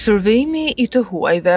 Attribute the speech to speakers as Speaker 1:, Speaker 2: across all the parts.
Speaker 1: Survejimi i të huajve.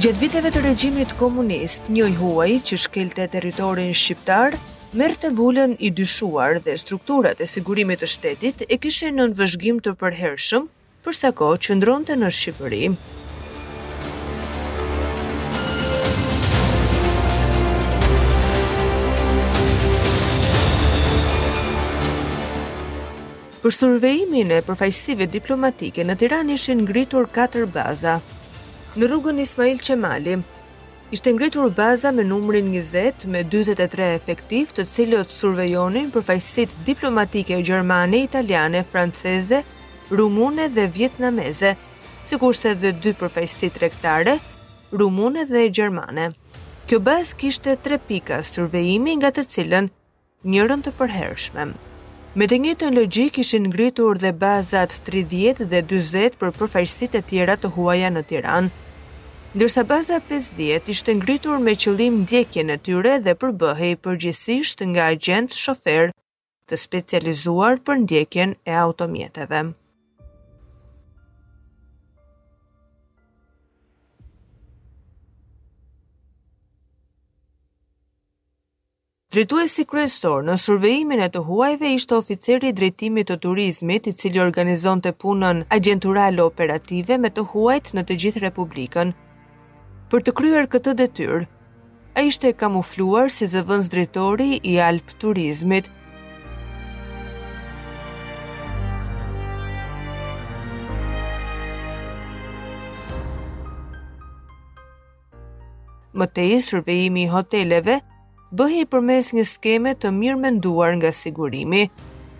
Speaker 1: Gjatë viteve të regjimit komunist, një i huaj që shkelte territorin shqiptar, merrte vulën i dyshuar dhe strukturat e sigurimit të shtetit e kishin nën vëzhgim të përhershëm për sa kohë qëndronte në Shqipëri. Për survejimin e përfaqësive diplomatike në Tiranë ishin ngritur katër baza. Në rrugën Ismail Qemali ishte ngritur baza me numrin 20 me 43 efektivë të cilët survejonin përfaqësitë diplomatike gjermane, italiane, franceze, rumune dhe vietnameze, sikurse dhe dy përfaqësi tregtare, rumune dhe gjermane. Kjo bazë kishte tre pika survejimi nga të cilën njërën të përhershme. Me të njëjtën logjikë ishin ngritur dhe bazat tridhjetë dhe dyzet për përfaqësitë e tjera të huaja në Tiranë. Ndërsa baza pesëdhjetë ishte ngritur me qëllim ndjekjen e tyre dhe përbëhej përgjithësisht nga agjentë shoferë të specializuar për ndjekjen e automjeteve. Drejtuesi kryesor në survejimin e të huajve ishte oficeri i drejtimit të turizmit i cili organizonte punën agjenturale operative me të huajt në të gjithë Republikën. Për të kryer këtë detyrë, ai ishte kamufluar si zëvendësdrejtori i Albturizmit, Më tej, survejimi i hoteleve bëhej përmes një skeme të mirëmenduar nga sigurimi.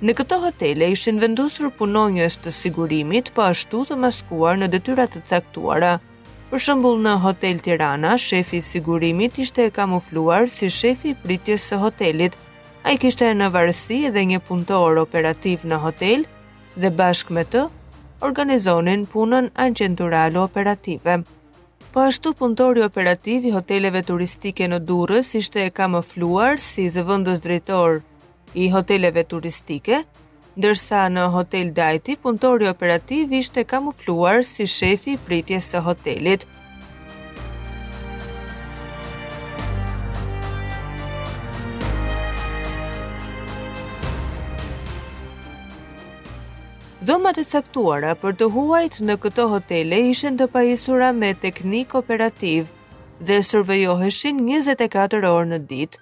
Speaker 1: Në këto hotele ishin vendosur punonjës të sigurimit, po ashtu të maskuar në detyra të caktuara. Për shembull, në Hotel Tirana, shefi i sigurimit ishte kamufluar si shefi i pritjes së hotelit. Ai kishte në varësi edhe një punëtor operativ në hotel dhe bashkë me të organizonin punën agjenturale operative. Po ashtu punëtori operativ i hoteleve turistike në Durrës ishte kamufluar si zëvendësdrejtor i hoteleve turistike, ndërsa në Hotel Dajti punëtori operativ ishte kamufluar si shefi i pritjes së hotelit. Dhomat e caktuara për të huajt në këto hotele ishen të pajisura me teknikë operative dhe survejoheshin 24 orë në ditë.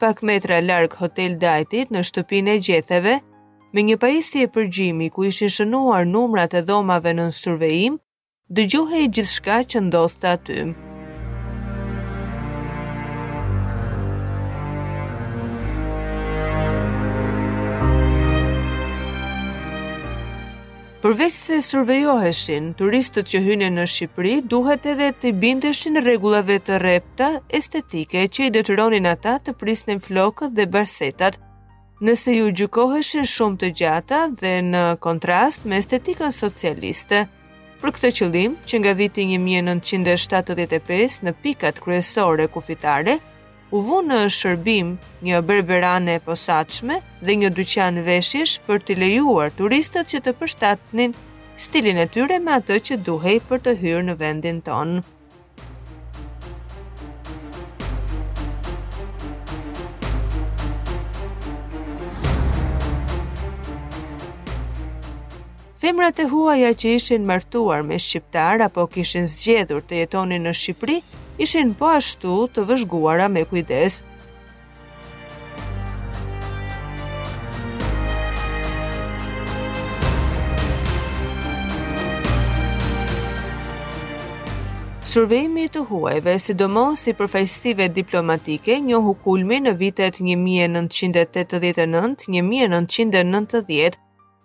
Speaker 1: Pak metra larg Hotel Dajtit në shtëpinë e gjetheve, me një pajisje përgjimi ku ishin shënuar numrat e dhomave nën survejim, Dëgjohej gjithçka që ndodhte aty. Përveçse survejoheshin, turistët që hynin në Shqipëri duhet edhe t'u bindeshin rregullave të rrepta estetike që i detyronin ata të prisnin flokët dhe basetat, Nëse u gjykoheshin shumë të gjata dhe në kontrast me estetikën socialiste. Për këtë qëllim, që nga viti 1975 në pikat kryesore kufitare, u vunë në shërbim një berberane e posaçme dhe një dyqan veshjesh për t'i lejuar turistët që të përshtatnin stilin e tyre me atë që duhej për të hyrë në vendin tonë. Femrat e huaja që ishin martuar me shqiptarë apo kishin zgjedhur të jetonin në Shqipëri, ishin po ashtu të vëzhguara me kujdes. Survejimi i të huajve, sidomos i përfaqësive diplomatike, njohu kulmin në vitet 1989-1990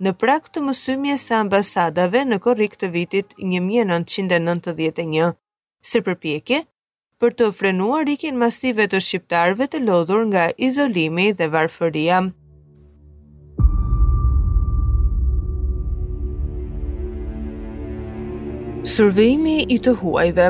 Speaker 1: në prag të mësymjes së ambasadave në korrik të vitit 1991. Si përpjekje, për të frenuar ikjen masive të shqiptarëve të lodhur nga izolimi dhe varfëria. Survejimi i të huajve